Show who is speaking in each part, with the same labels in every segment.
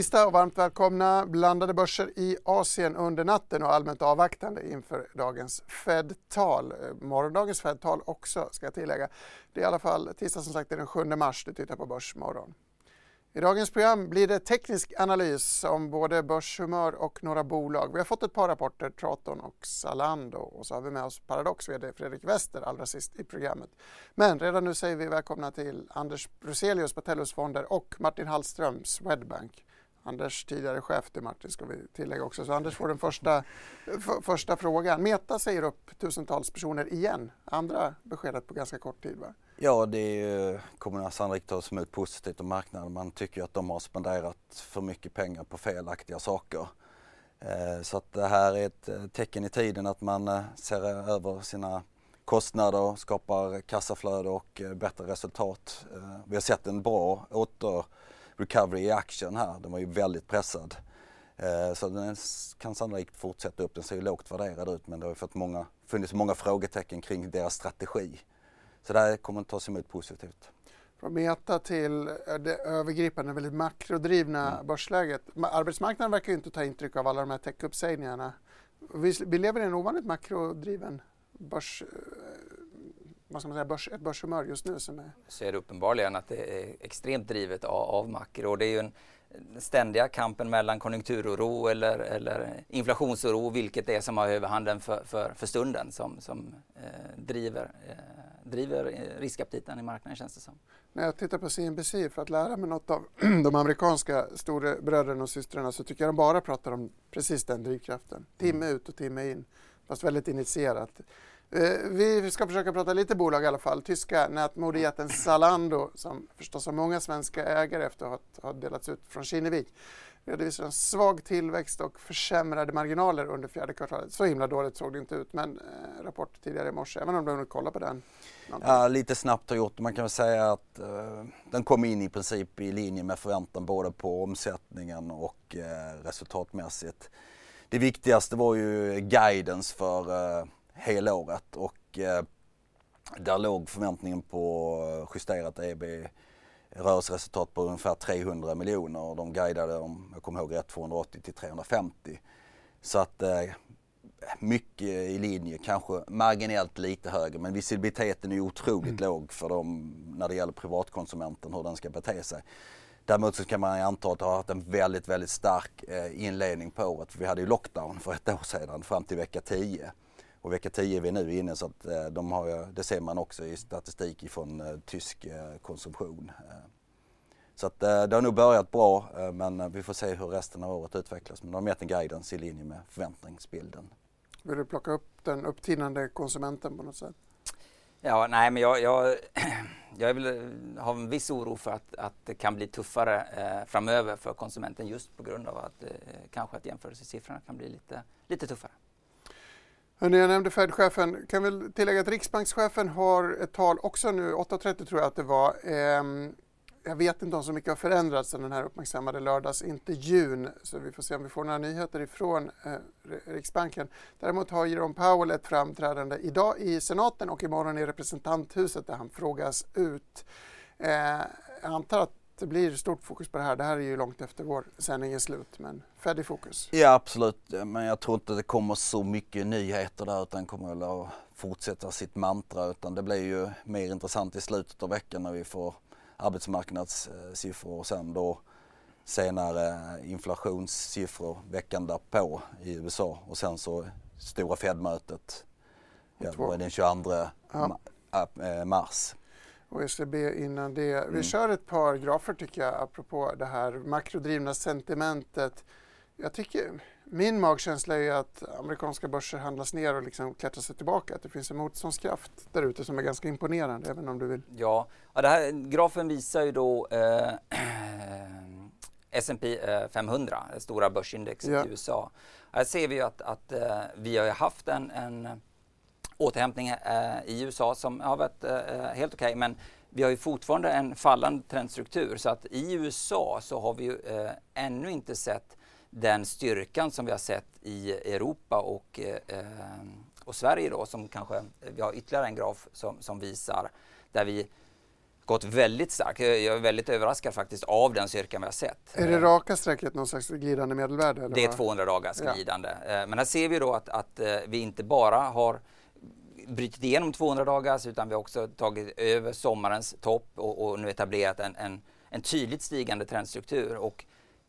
Speaker 1: Tisdag och varmt välkomna. Blandade börser i Asien under natten och allmänt avvaktande inför dagens Fed-tal. Eh, morgondagens Fed-tal också ska jag tillägga. Det är i alla fall tisdag som sagt den 7 mars du tittar på Börsmorgon. I dagens program blir det teknisk analys om både börshumör och några bolag. Vi har fått ett par rapporter, Traton och Zalando och så har vi med oss Paradox vd Fredrik Wester allra sist i programmet. Men redan nu säger vi välkomna till Anders Bruselius på Tellus Fonder och Martin Hallström, Swedbank. Anders tidigare chef till Martin ska vi tillägga också. Så Anders får den första, första frågan. Meta säger upp tusentals personer igen. Andra beskedet på ganska kort tid va?
Speaker 2: Ja, det kommer sannolikt tas emot positivt av marknaden. Man tycker att de har spenderat för mycket pengar på felaktiga saker. Eh, så att det här är ett eh, tecken i tiden att man eh, ser över sina kostnader, skapar kassaflöde och bättre resultat. Vi har sett en bra åter recovery i aktien här. Den var ju väldigt pressad. Eh, så den kan sannolikt fortsätta upp. Den ser ju lågt värderad ut men det har fått många, funnits många frågetecken kring deras strategi. Så det här kommer att tas emot positivt.
Speaker 1: Från Meta till det övergripande, väldigt makrodrivna mm. börsläget. Arbetsmarknaden verkar ju inte ta intryck av alla de här tech-uppsägningarna. Vi, vi lever i en ovanligt makrodriven börs, vad ska man säga, börs, ett börshumör just nu som är...
Speaker 3: Så är det uppenbarligen att det är extremt drivet av, av makro. Det är ju en ständiga kampen mellan konjunkturoro eller, eller inflationsoro, vilket det är som har överhanden för, för, för stunden som, som eh, driver, eh, driver riskaptiten i marknaden känns det som.
Speaker 1: När jag tittar på CNBC för att lära mig något av de amerikanska storebröderna och systrarna så tycker jag de bara pratar om precis den drivkraften. Timme ut och timme in, fast väldigt initierat. Eh, vi ska försöka prata lite bolag i alla fall. Tyska nätmodejätten Zalando som förstås har många svenska ägare efter att ha delats ut från Kinnevik redovisar en svag tillväxt och försämrade marginaler under fjärde kvartalet. Så himla dåligt såg det inte ut, men eh, rapport tidigare i morse. Även om du har kolla på den?
Speaker 2: Ja, lite snabbt har gjort. Man kan väl säga att eh, den kom in i princip i linje med förväntan både på omsättningen och eh, resultatmässigt. Det viktigaste var ju guidance för eh, helåret och eh, där låg förväntningen på justerat EB rörelseresultat på ungefär 300 miljoner och de guidade om jag kommer ihåg rätt 280 till 350. Så att eh, mycket i linje, kanske marginellt lite högre men visibiliteten är otroligt mm. låg för dem när det gäller privatkonsumenten hur den ska bete sig. Däremot så kan man anta att det har haft en väldigt, väldigt stark eh, inledning på året. Vi hade ju lockdown för ett år sedan fram till vecka 10. Och vecka 10 är vi nu inne så att eh, de har, det ser man också i statistik från eh, tysk eh, konsumtion. Så att det har nog börjat bra men vi får se hur resten av året utvecklas. Men de har mätt en guidance i linje med förväntningsbilden.
Speaker 1: Vill du plocka upp den upptinande konsumenten på något sätt?
Speaker 3: Ja, nej men jag, jag, jag vill, har en viss oro för att, att det kan bli tuffare eh, framöver för konsumenten just på grund av att eh, kanske att jämförelsesiffrorna kan bli lite, lite tuffare.
Speaker 1: Hörrni, jag nämnde Fed-chefen. Kan väl tillägga att riksbankschefen har ett tal också nu, 8.30 tror jag att det var. Ehm, jag vet inte om så mycket har förändrats sedan den här uppmärksammade lördagsintervjun så vi får se om vi får några nyheter ifrån eh, Riksbanken. Däremot har Jerome Powell ett framträdande idag i senaten och imorgon i representanthuset där han frågas ut. Eh, jag antar att det blir stort fokus på det här. Det här är ju långt efter vår sändning är slut, men Fed i fokus.
Speaker 2: Ja, absolut. Men jag tror inte det kommer så mycket nyheter där utan kommer väl att fortsätta sitt mantra utan det blir ju mer intressant i slutet av veckan när vi får arbetsmarknadssiffror och sen då senare inflationssiffror veckan därpå i USA och sen så stora Fed-mötet ja, den 22 ja. Eh, mars
Speaker 1: och ECB innan det. Vi mm. kör ett par grafer tycker jag apropå det här makrodrivna sentimentet. Jag tycker, min magkänsla är att amerikanska börser handlas ner och liksom klättrar sig tillbaka. Att det finns en motståndskraft där ute som är ganska imponerande, även om du vill.
Speaker 3: Ja, ja det här, grafen visar ju då eh, S&P 500, det stora börsindexet ja. i USA. Här ser vi att, att uh, vi har haft en, en återhämtning uh, i USA som har varit uh, helt okej okay, men vi har ju fortfarande en fallande trendstruktur så att i USA så har vi ju ännu inte sett den styrkan som vi har sett i Europa och, och Sverige då som kanske, vi har ytterligare en graf som, som visar där vi gått väldigt starkt. Jag är väldigt överraskad faktiskt av den styrkan vi har sett.
Speaker 1: Är det raka strecket någon slags glidande medelvärde?
Speaker 3: Eller det är 200 dagars glidande. Ja. Eh, men här ser vi då att, att eh, vi inte bara har brutit igenom 200 dagars utan vi har också tagit över sommarens topp och, och nu etablerat en, en, en, tydligt stigande trendstruktur. Och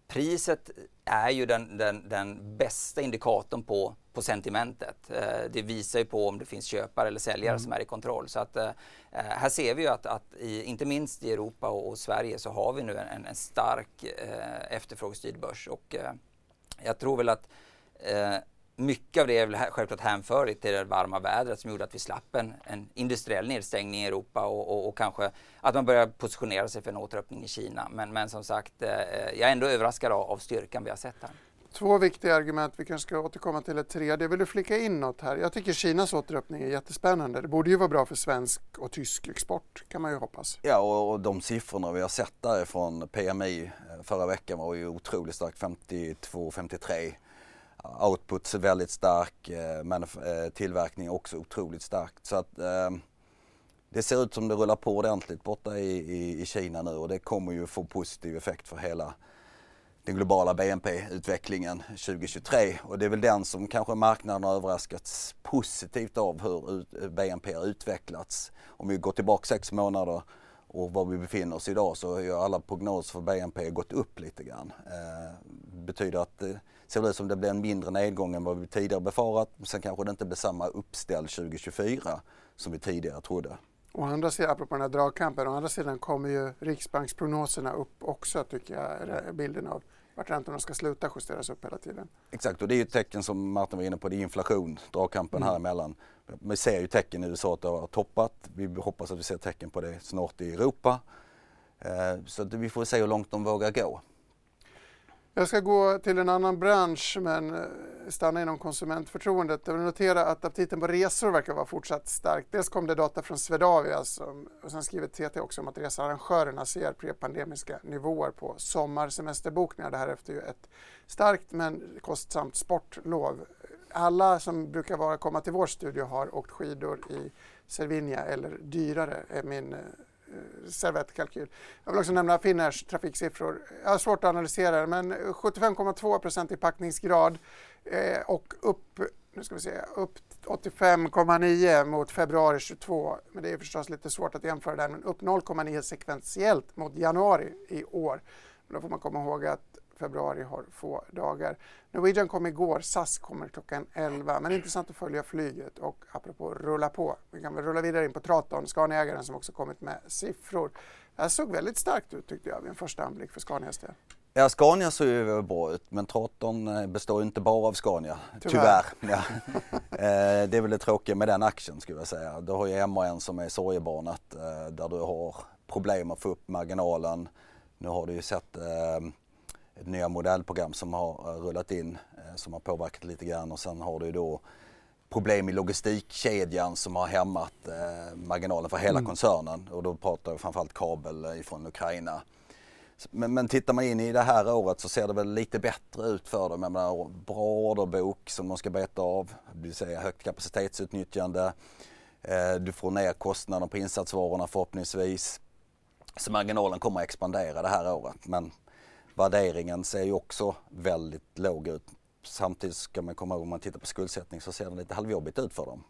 Speaker 3: priset är ju den, den, den bästa indikatorn på på sentimentet. Eh, det visar ju på om det finns köpare eller säljare mm. som är i kontroll. Så att, eh, eh, här ser vi ju att, att i, inte minst i Europa och, och, Sverige så har vi nu en, en stark eh, efterfrågestyrd börs och eh, jag tror väl att eh, mycket av det är väl självklart hänförligt till det varma vädret som gjorde att vi slapp en, en industriell nedstängning i Europa och, och, och, kanske att man börjar positionera sig för en återöppning i Kina. Men, men som sagt, jag är ändå överraskad av, av styrkan vi har sett här.
Speaker 1: Två viktiga argument, vi kanske ska återkomma till ett tredje. Vill du flika in något här? Jag tycker Kinas återöppning är jättespännande. Det borde ju vara bra för svensk och tysk export kan man ju hoppas.
Speaker 2: Ja och, och de siffrorna vi har sett därifrån PMI eh, förra veckan var ju otroligt starkt, 52-53. Output väldigt stark, eh, men eh, tillverkning också otroligt starkt. Så att eh, det ser ut som det rullar på ordentligt borta i, i, i Kina nu och det kommer ju få positiv effekt för hela den globala BNP-utvecklingen 2023 och det är väl den som kanske marknaden har överraskats positivt av hur BNP har utvecklats. Om vi går tillbaka sex månader och var vi befinner oss idag så har ju alla prognoser för BNP gått upp lite grann. Eh, betyder att eh, det ser ut som det blir en mindre nedgång än vad vi tidigare befarat. Sen kanske det inte blir samma uppställ 2024 som vi tidigare trodde.
Speaker 1: Å andra sidan, apropå den här dragkampen, å andra sidan kommer ju Riksbanksprognoserna upp också tycker jag, bilden av vart räntorna ska sluta justeras upp hela tiden.
Speaker 2: Exakt och det är ju ett tecken som Martin var inne på, det är inflation, dragkampen mm. här emellan. Vi ser ju tecken i USA att det har toppat. Vi hoppas att vi ser tecken på det snart i Europa. Eh, så vi får se hur långt de vågar gå.
Speaker 1: Jag ska gå till en annan bransch men eh, stanna inom konsumentförtroendet. Jag vill notera att aptiten på resor verkar vara fortsatt stark. Dels kom det data från Swedavia som, och sen skriver TT också om att researrangörerna ser prepandemiska nivåer på sommarsemesterbokningar. Det här efter ju ett starkt men kostsamt sportlov. Alla som brukar vara, komma till vår studio har åkt skidor i Cervinia eller dyrare är min eh, Eh, servettkalkyl. Jag vill också nämna Finners trafiksiffror. Jag har svårt att analysera det, men 75,2 i packningsgrad eh, och upp, nu ska vi se, upp 85,9 mot februari 22. Men det är förstås lite svårt att jämföra där, men upp 0,9 sekventiellt mot januari i år. Men då får man komma ihåg att februari har få dagar. Norwegian kom igår, SAS kommer klockan 11. Men intressant att följa flyget och apropå rulla på. Vi kan väl rulla vidare in på Traton, Scaniaägaren som också kommit med siffror. Det här såg väldigt starkt ut tyckte jag vid en första anblick för Scanias del.
Speaker 2: Ja, Scania ser ju bra ut men Traton eh, består inte bara av Scania, tyvärr. tyvärr. Ja. Eh, det är väl det tråkiga med den aktien skulle jag säga. Du har ju MAN som är sorgebarnet eh, där du har problem att få upp marginalen. Nu har du ju sett nya modellprogram som har eh, rullat in eh, som har påverkat lite grann och sen har du då problem i logistikkedjan som har hämmat eh, marginalen för hela mm. koncernen och då pratar jag framförallt kabel ifrån Ukraina. Men, men tittar man in i det här året så ser det väl lite bättre ut för dem. Jag menar, bra orderbok som de ska beta av, det vill säga högt kapacitetsutnyttjande. Du får ner kostnaden på insatsvarorna förhoppningsvis. Så marginalen kommer att expandera det här året. Men Värderingen ser ju också väldigt låg ut. Samtidigt ska man komma ihåg om man tittar på skuldsättning så ser den lite halvjobbigt ut för dem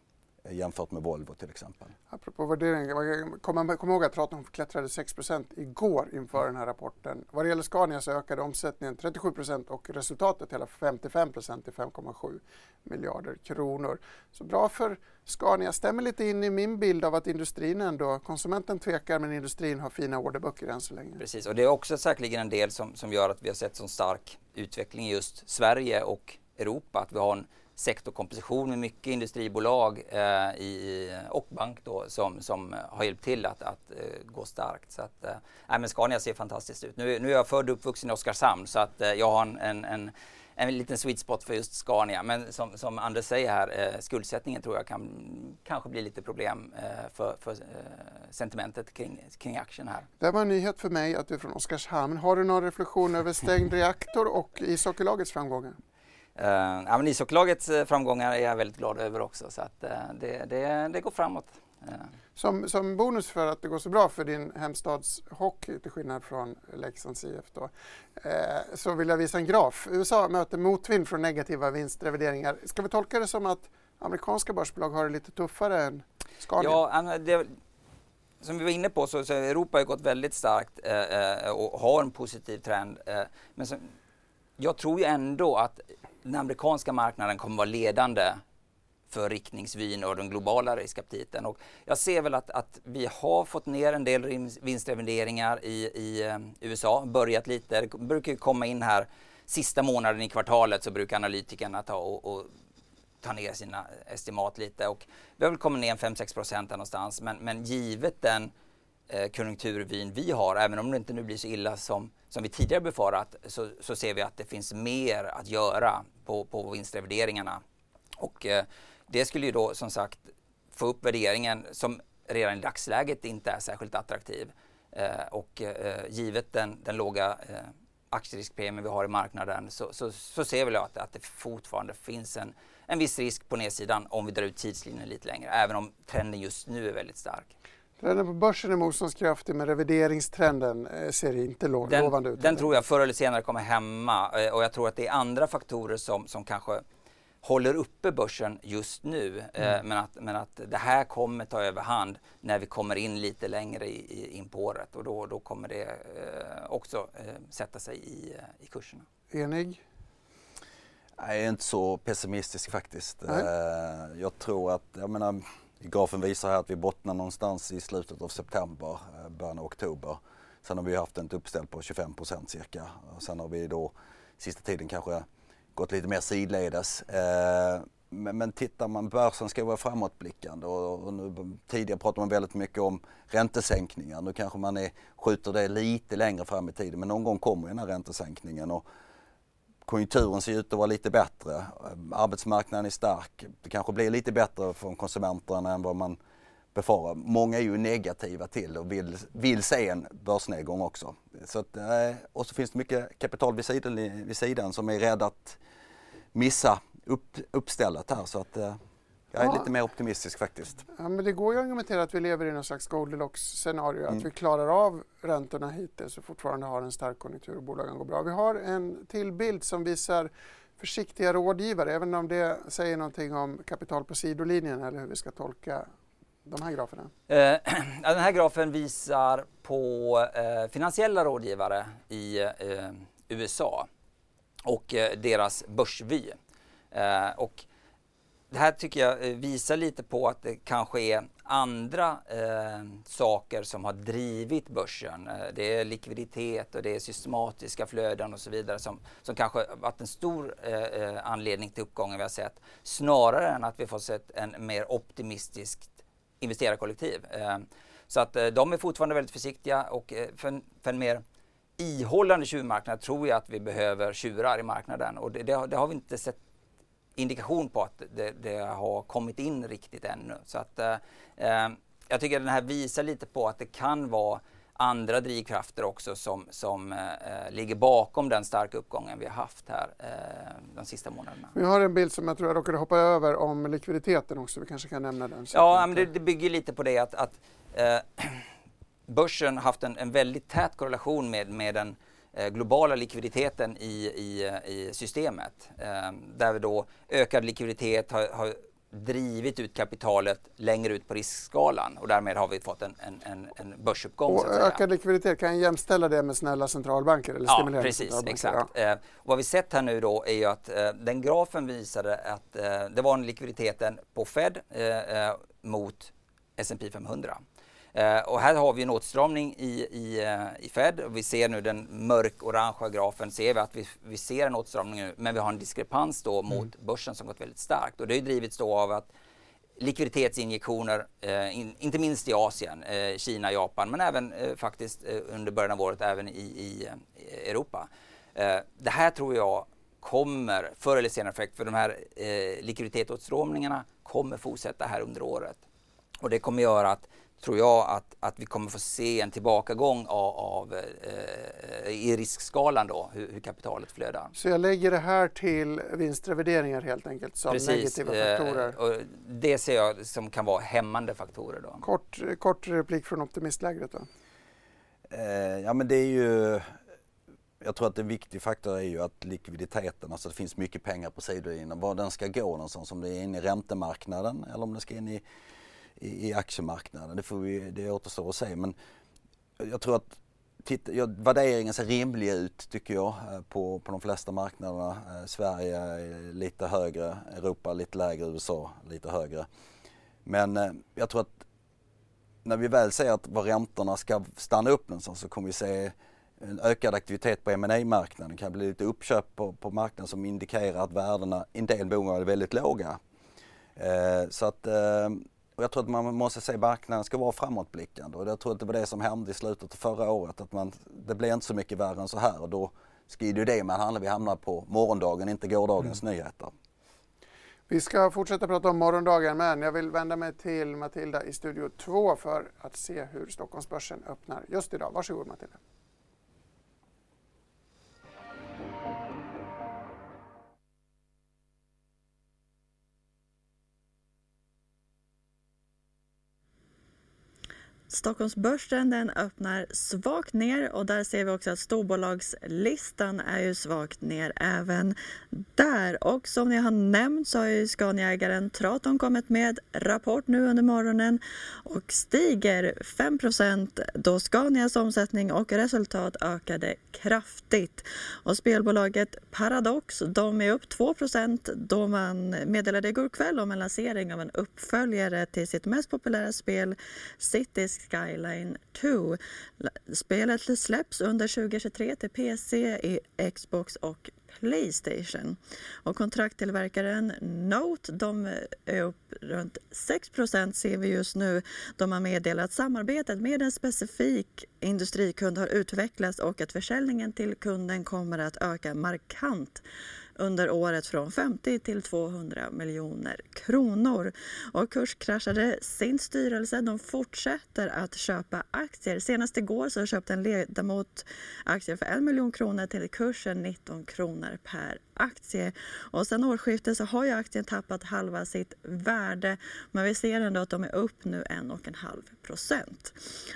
Speaker 2: jämfört med Volvo till exempel.
Speaker 1: Apropå värdering, kom, kom ihåg att Traton klättrade 6% igår inför den här rapporten. Vad det gäller Scania så ökade omsättningen 37% och resultatet hela 55% till 5,7 miljarder kronor. Så bra för Scania. Stämmer lite in i min bild av att industrin ändå, konsumenten tvekar men industrin har fina orderböcker än så länge.
Speaker 3: Precis och det är också säkerligen en del som, som gör att vi har sett så stark utveckling i just Sverige och Europa. Att vi har en sektorkomposition med mycket industribolag eh, i, och bank då, som, som eh, har hjälpt till att, att uh, gå starkt. Så att, uh, men Scania ser fantastiskt ut. Nu, nu är jag född och uppvuxen i Oskarshamn så att eh, jag har en, en, en en liten sweet spot för just Scania. Men som, som Anders säger här, eh, skuldsättningen tror jag kan kanske bli lite problem eh, för, för eh, sentimentet kring, kring aktien här.
Speaker 1: Det var en nyhet för mig att du är från Oskarshamn. Har du någon reflektion över stängd reaktor och ishockeylagets framgångar?
Speaker 3: Uh, ja, men ishockeylagets framgångar är jag väldigt glad över också så att uh, det, det, det går framåt.
Speaker 1: Som, som bonus för att det går så bra för din hemstads hockey till skillnad från Leksands IF då, eh, så vill jag visa en graf. USA möter motvind från negativa vinstrevideringar. Ska vi tolka det som att amerikanska börsbolag har det lite tuffare än Scania?
Speaker 3: Ja, det, som vi var inne på så, så Europa har gått väldigt starkt eh, eh, och har en positiv trend. Eh, men så, jag tror ju ändå att den amerikanska marknaden kommer vara ledande för riktningsvyn och den globala riskaptiten. Och jag ser väl att, att vi har fått ner en del vinstrevideringar i, i eh, USA, börjat lite. Det brukar komma in här sista månaden i kvartalet så brukar analytikerna ta och, och ta ner sina estimat lite och vi har väl kommit ner 5-6 procent någonstans men, men givet den Eh, konjunkturvyn vi har, även om det inte nu blir så illa som, som vi tidigare befarat, så, så ser vi att det finns mer att göra på, på vinstrevideringarna. Och eh, det skulle ju då som sagt få upp värderingen som redan i dagsläget inte är särskilt attraktiv. Eh, och eh, givet den, den låga eh, aktieriskpremien vi har i marknaden så, så, så ser vi att, att det fortfarande finns en, en viss risk på nedsidan om vi drar ut tidslinjen lite längre, även om trenden just nu är väldigt stark.
Speaker 1: Trenden på börsen är motståndskraftig men revideringstrenden eh, ser inte lovande ut.
Speaker 3: Den tror jag förr eller senare kommer hämma eh, och jag tror att det är andra faktorer som, som kanske håller uppe börsen just nu. Eh, mm. Men, att, men att det här kommer ta överhand när vi kommer in lite längre i, i, in på året och då, då kommer det också sätta sig i, i kurserna.
Speaker 1: Enig?
Speaker 2: Jag är inte så pessimistisk faktiskt. Eh, jag tror att, jag menar, grafen visar här att vi bottnar någonstans i slutet av september, eh, början av oktober. Sen har vi haft ett uppställ på 25 procent cirka. Sen har vi då sista tiden kanske gått lite mer sidledes. Eh, men, men tittar man, börsen ska vara framåtblickande och, och nu, tidigare pratade man väldigt mycket om räntesänkningar. Nu kanske man är, skjuter det lite längre fram i tiden men någon gång kommer den här räntesänkningen. Och konjunkturen ser ut att vara lite bättre. Arbetsmarknaden är stark. Det kanske blir lite bättre för konsumenterna än vad man befarar. Många är ju negativa till och vill, vill se en börsnedgång också. Så att, eh, och så finns det mycket kapital vid sidan, vid sidan som är rädda att missa upp, uppstället här. Så att, eh, jag är ja. lite mer optimistisk faktiskt.
Speaker 1: Ja, men det går ju att argumentera att vi lever i någon slags Goldilocks-scenario. Mm. Att vi klarar av räntorna hittills och fortfarande har en stark konjunktur och bolagen går bra. Vi har en till bild som visar försiktiga rådgivare, även om det säger någonting om kapital på sidolinjen eller hur vi ska tolka de här graferna?
Speaker 3: Eh, den här grafen visar på eh, finansiella rådgivare i eh, USA och eh, deras börsvy. Eh, och det här tycker jag eh, visar lite på att det kanske är andra eh, saker som har drivit börsen. Eh, det är likviditet och det är systematiska flöden och så vidare som, som kanske varit en stor anledning till uppgången vi har sett. Snarare än att vi får sett en mer optimistiskt investerarkollektiv. Eh, så att eh, de är fortfarande väldigt försiktiga och eh, för en, för en mer ihållande tjuvmarknad tror jag att vi behöver tjurar i marknaden och det, det, det har vi inte sett indikation på att det, det, har kommit in riktigt ännu. Så att, eh, jag tycker att den här visar lite på att det kan vara andra drivkrafter också som, som eh, ligger bakom den starka uppgången vi har haft här eh, de sista månaderna.
Speaker 1: Vi har en bild som jag tror jag råkade hoppa över om likviditeten också. Vi kanske kan nämna den.
Speaker 3: Ja, men det, det, bygger lite på det att, att eh, börsen haft en, en väldigt tät korrelation med, med den globala likviditeten i, i, i systemet. Eh, där vi då ökad likviditet har, har drivit ut kapitalet längre ut på riskskalan och därmed har vi fått en, en, en, börsuppgång.
Speaker 1: Och ökad likviditet, kan jag jämställa det med snälla centralbanker? Eller
Speaker 3: ja, precis, exakt. Ja. Eh, vad vi sett här nu då är ju att eh, den grafen visade att eh, det var en likviditeten på Fed eh, eh, mot S&P 500. Uh, och här har vi en åtstramning i, i, uh, i Fed. Vi ser nu den mörk-orangea grafen, ser vi att vi, vi ser en åtstramning nu, men vi har en diskrepans då mm. mot börsen som gått väldigt starkt. Och det har drivits då av att likviditetsinjektioner, uh, in, inte minst i Asien, Kina, Japan, men även faktiskt under början av året även i, i Europa. det här tror jag kommer förr eller senare effekt för de här eh, likviditetsåtstramningarna kommer fortsätta här under året. Och det kommer göra att tror jag att, att vi kommer få se en tillbakagång av, av eh, i riskskalan då, hur, hur, kapitalet flödar.
Speaker 1: Så jag lägger det här till vinstrevideringar helt enkelt som Precis, negativa eh, faktorer?
Speaker 3: Och det ser jag som kan vara hämmande faktorer. Då.
Speaker 1: Kort, kort replik från optimistlägret då?
Speaker 2: Eh, ja men det är ju jag tror att en viktig faktor är ju att likviditeten, alltså det finns mycket pengar på sidolinjen. Var den ska gå någonstans, om det är in i räntemarknaden eller om det ska in i i, i aktiemarknaden. Det, får vi, det återstår att se. Men jag tror att titta, ja, värderingen ser rimlig ut tycker jag eh, på, på de flesta marknaderna. Eh, Sverige lite högre, Europa lite lägre, USA lite högre. Men eh, jag tror att när vi väl ser att var räntorna ska stanna upp någonstans så kommer vi se en ökad aktivitet på ma marknaden Det kan bli lite uppköp på, på marknaden som indikerar att värdena i en del bolag är väldigt låga. Eh, så att eh, och jag tror att man måste se marknaden ska vara framåtblickande och jag tror att det var det som hände i slutet av förra året. Att man, det blev inte så mycket värre än så här och då skriver ju det man handlar, vi hamnar på morgondagen, inte gårdagens mm. nyheter.
Speaker 1: Vi ska fortsätta prata om morgondagen men jag vill vända mig till Matilda i studio 2 för att se hur Stockholmsbörsen öppnar just idag. Varsågod Matilda.
Speaker 4: Stockholmsbörsen den öppnar svagt ner och där ser vi också att storbolagslistan är ju svagt ner även där. Och som ni har nämnt så har ju Scaniaägaren Traton kommit med rapport nu under morgonen och stiger 5% då Scanias omsättning och resultat ökade kraftigt. Och spelbolaget Paradox de är upp 2% då man meddelade igår kväll om en lansering av en uppföljare till sitt mest populära spel Cities Skyline 2. Spelet släpps under 2023 till PC, Xbox och Playstation. Och kontraktillverkaren Note de är upp runt 6% ser vi just nu. De har meddelat att samarbetet med en specifik industrikund har utvecklats och att försäljningen till kunden kommer att öka markant under året från 50 till 200 miljoner kronor. Och kurskraschade sin styrelse. De fortsätter att köpa aktier. Senast igår så köpte en ledamot aktier för 1 miljon kronor till kursen 19 kronor per aktie. Och sen årsskiftet så har ju aktien tappat halva sitt värde men vi ser ändå att de är upp nu 1,5 procent.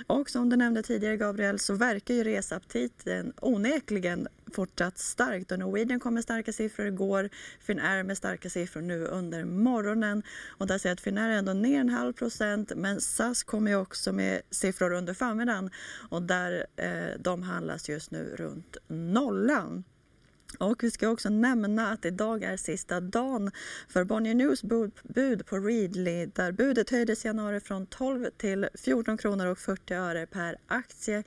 Speaker 4: Och som du nämnde tidigare Gabriel så verkar ju resaptiten onekligen fortsatt starkt och Norwegian kom med starka siffror igår. Finnair med starka siffror nu under morgonen och där ser jag att Finnair är ändå ner en halv procent men SAS kommer ju också med siffror under förmiddagen och där eh, de handlas just nu runt nollan. Och vi ska också nämna att idag är sista dagen för Bonnier News bud på Readly där budet höjdes i januari från 12 till 14 kronor och 40 öre per aktie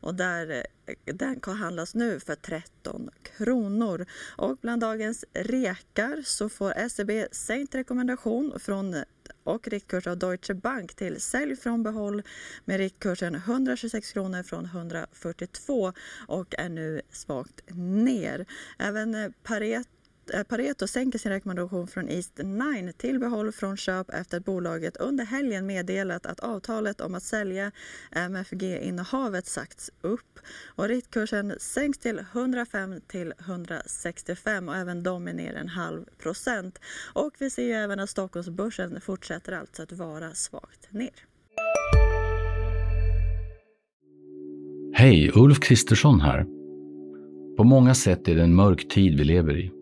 Speaker 4: och där eh, den kan handlas nu för 13 kronor. Och bland dagens rekar så får SEB sänkt rekommendation från och riktkurs av Deutsche Bank till sälj från behåll med riktkursen 126 kronor från 142 och är nu svagt ner. Även Pareto Pareto sänker sin rekommendation från East 9 till behåll från köp efter att bolaget under helgen meddelat att avtalet om att sälja MFG-innehavet sagts upp. Och riktkursen sänks till 105 till 165 och även de är ner en halv procent. Och vi ser ju även att Stockholmsbörsen fortsätter alltså att vara svagt ner.
Speaker 5: Hej, Ulf Kristersson här. På många sätt är det en mörk tid vi lever i.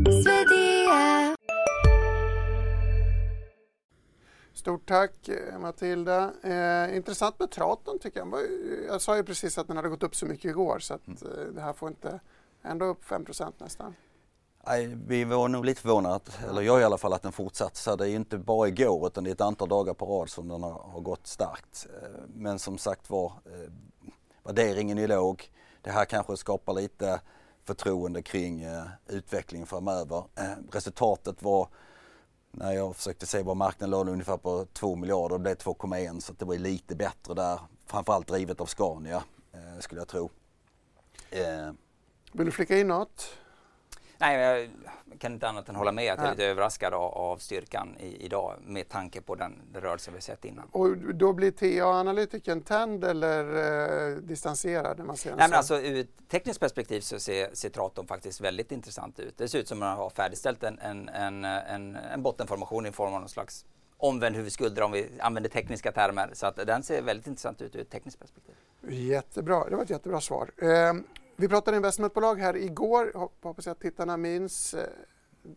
Speaker 1: Stort tack eh, Matilda. Eh, intressant med Traton tycker jag. Jag sa ju precis att den hade gått upp så mycket igår så att mm. eh, det här får inte ändå upp 5% nästan.
Speaker 2: Nej, vi var nog lite förvånade, eller jag i alla fall, att den fortsatte. Så det är inte bara igår utan det är ett antal dagar på rad som den har, har gått starkt. Eh, men som sagt var, eh, värderingen är låg. Det här kanske skapar lite förtroende kring eh, utvecklingen framöver. Eh, resultatet var, när jag försökte se vad marknaden låg ungefär på 2 miljarder, det blev 2,1 så det var lite bättre där. Framförallt drivet av Scania, eh, skulle jag tro.
Speaker 1: Eh. Vill du flika in något?
Speaker 3: Nej, jag kan inte annat än hålla med att jag är lite överraskad av, av styrkan i, idag med tanke på den, den rörelse vi sett innan.
Speaker 1: Och då blir TA-analytikern tänd eller eh, distanserad när man ser
Speaker 3: Nej, men alltså, Ur ett tekniskt perspektiv så ser, ser Traton faktiskt väldigt intressant ut. Det ser ut som att man har färdigställt en, en, en, en, en bottenformation i form av någon slags omvänd huvudskulder om vi använder tekniska termer. Så att den ser väldigt intressant ut ur ett tekniskt perspektiv.
Speaker 1: Jättebra, det var ett jättebra svar. Eh, vi pratade investmentbolag här igår, hoppas jag att tittarna minns. Eh,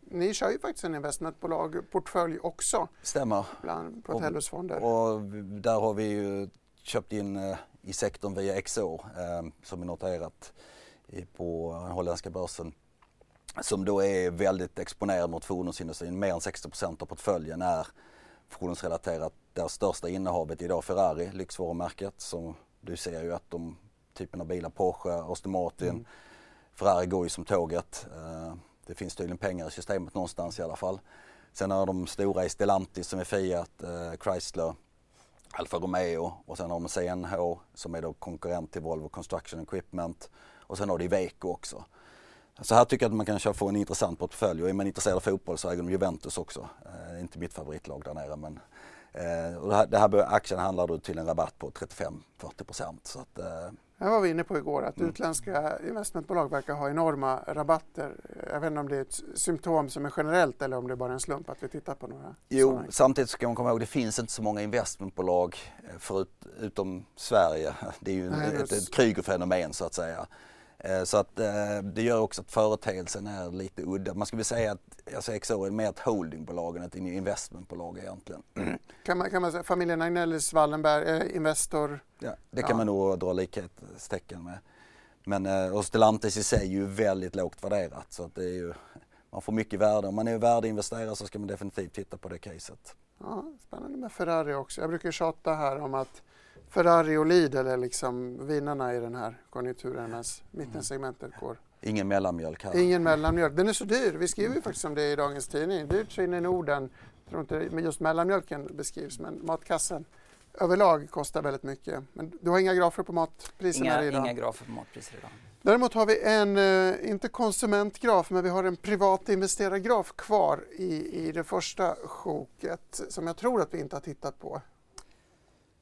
Speaker 1: ni kör ju faktiskt en investmentbolagportfölj också.
Speaker 2: Stämmer.
Speaker 1: Bland Protellus fonder.
Speaker 2: Och, och, där har vi ju köpt in eh, i sektorn via XO eh, som är noterat på holländska börsen. Som då är väldigt exponerad mot fordonsindustrin. Mer än 60% av portföljen är fordonsrelaterat. Där största innehavet idag Ferrari, lyxvarumärket. Som du ser ju att de typen av bilar, Porsche, Aston Martin. Mm. Ferrari går ju som tåget. Uh, det finns tydligen pengar i systemet någonstans i alla fall. Sen har de stora i Stellantis som är Fiat, uh, Chrysler, Alfa Romeo och sen har de CNH som är då konkurrent till Volvo Construction Equipment och sen har de Iveco också. Så här tycker jag att man kan få en intressant portfölj och är man intresserad av fotboll så äger de Juventus också. Eh, inte mitt favoritlag där nere men eh, och det här, det här aktien handlar då till en rabatt på 35-40 så att eh,
Speaker 1: det var vi inne på igår, att mm. utländska investmentbolag verkar ha enorma rabatter. Jag vet inte om det är ett symptom som är generellt eller om det är bara en slump att vi tittar på några.
Speaker 2: Jo, sådana. samtidigt ska man komma ihåg att det finns inte så många investmentbolag eh, förutom Sverige. Det är ju Nej, ett, ett krygerfenomen så att säga. Eh, så att eh, det gör också att företeelsen är lite udda. Man skulle säga att alltså XO är mer ett holdingbolag än ett investmentbolag egentligen.
Speaker 1: Kan man, kan man säga familjen Agnellis Wallenberg, eh, Investor?
Speaker 2: Ja, det kan ja. man nog dra likhetstecken med. Men och Stellantis i sig är ju väldigt lågt värderat så att det är ju, man får mycket värde. Om man är värdeinvesterare så ska man definitivt titta på det caset.
Speaker 1: Ja, spännande med Ferrari också. Jag brukar tjata här om att Ferrari och Lidl är liksom vinnarna i den här konjunkturen medan mittensegmentet går.
Speaker 2: Ingen mellanmjölk här.
Speaker 1: Ingen mellanmjölk. Den är så dyr. Vi skriver ju faktiskt om det i dagens tidning. Dyrt så in i Norden. Jag tror inte just mellanmjölken beskrivs men matkassen överlag kostar väldigt mycket. Men du har inga grafer på matpriserna
Speaker 3: inga,
Speaker 1: idag?
Speaker 3: Inga grafer på matpriser idag.
Speaker 1: Däremot har vi en, eh, inte konsumentgraf, men vi har en privat investerargraf kvar i, i det första sjoket som jag tror att vi inte har tittat på.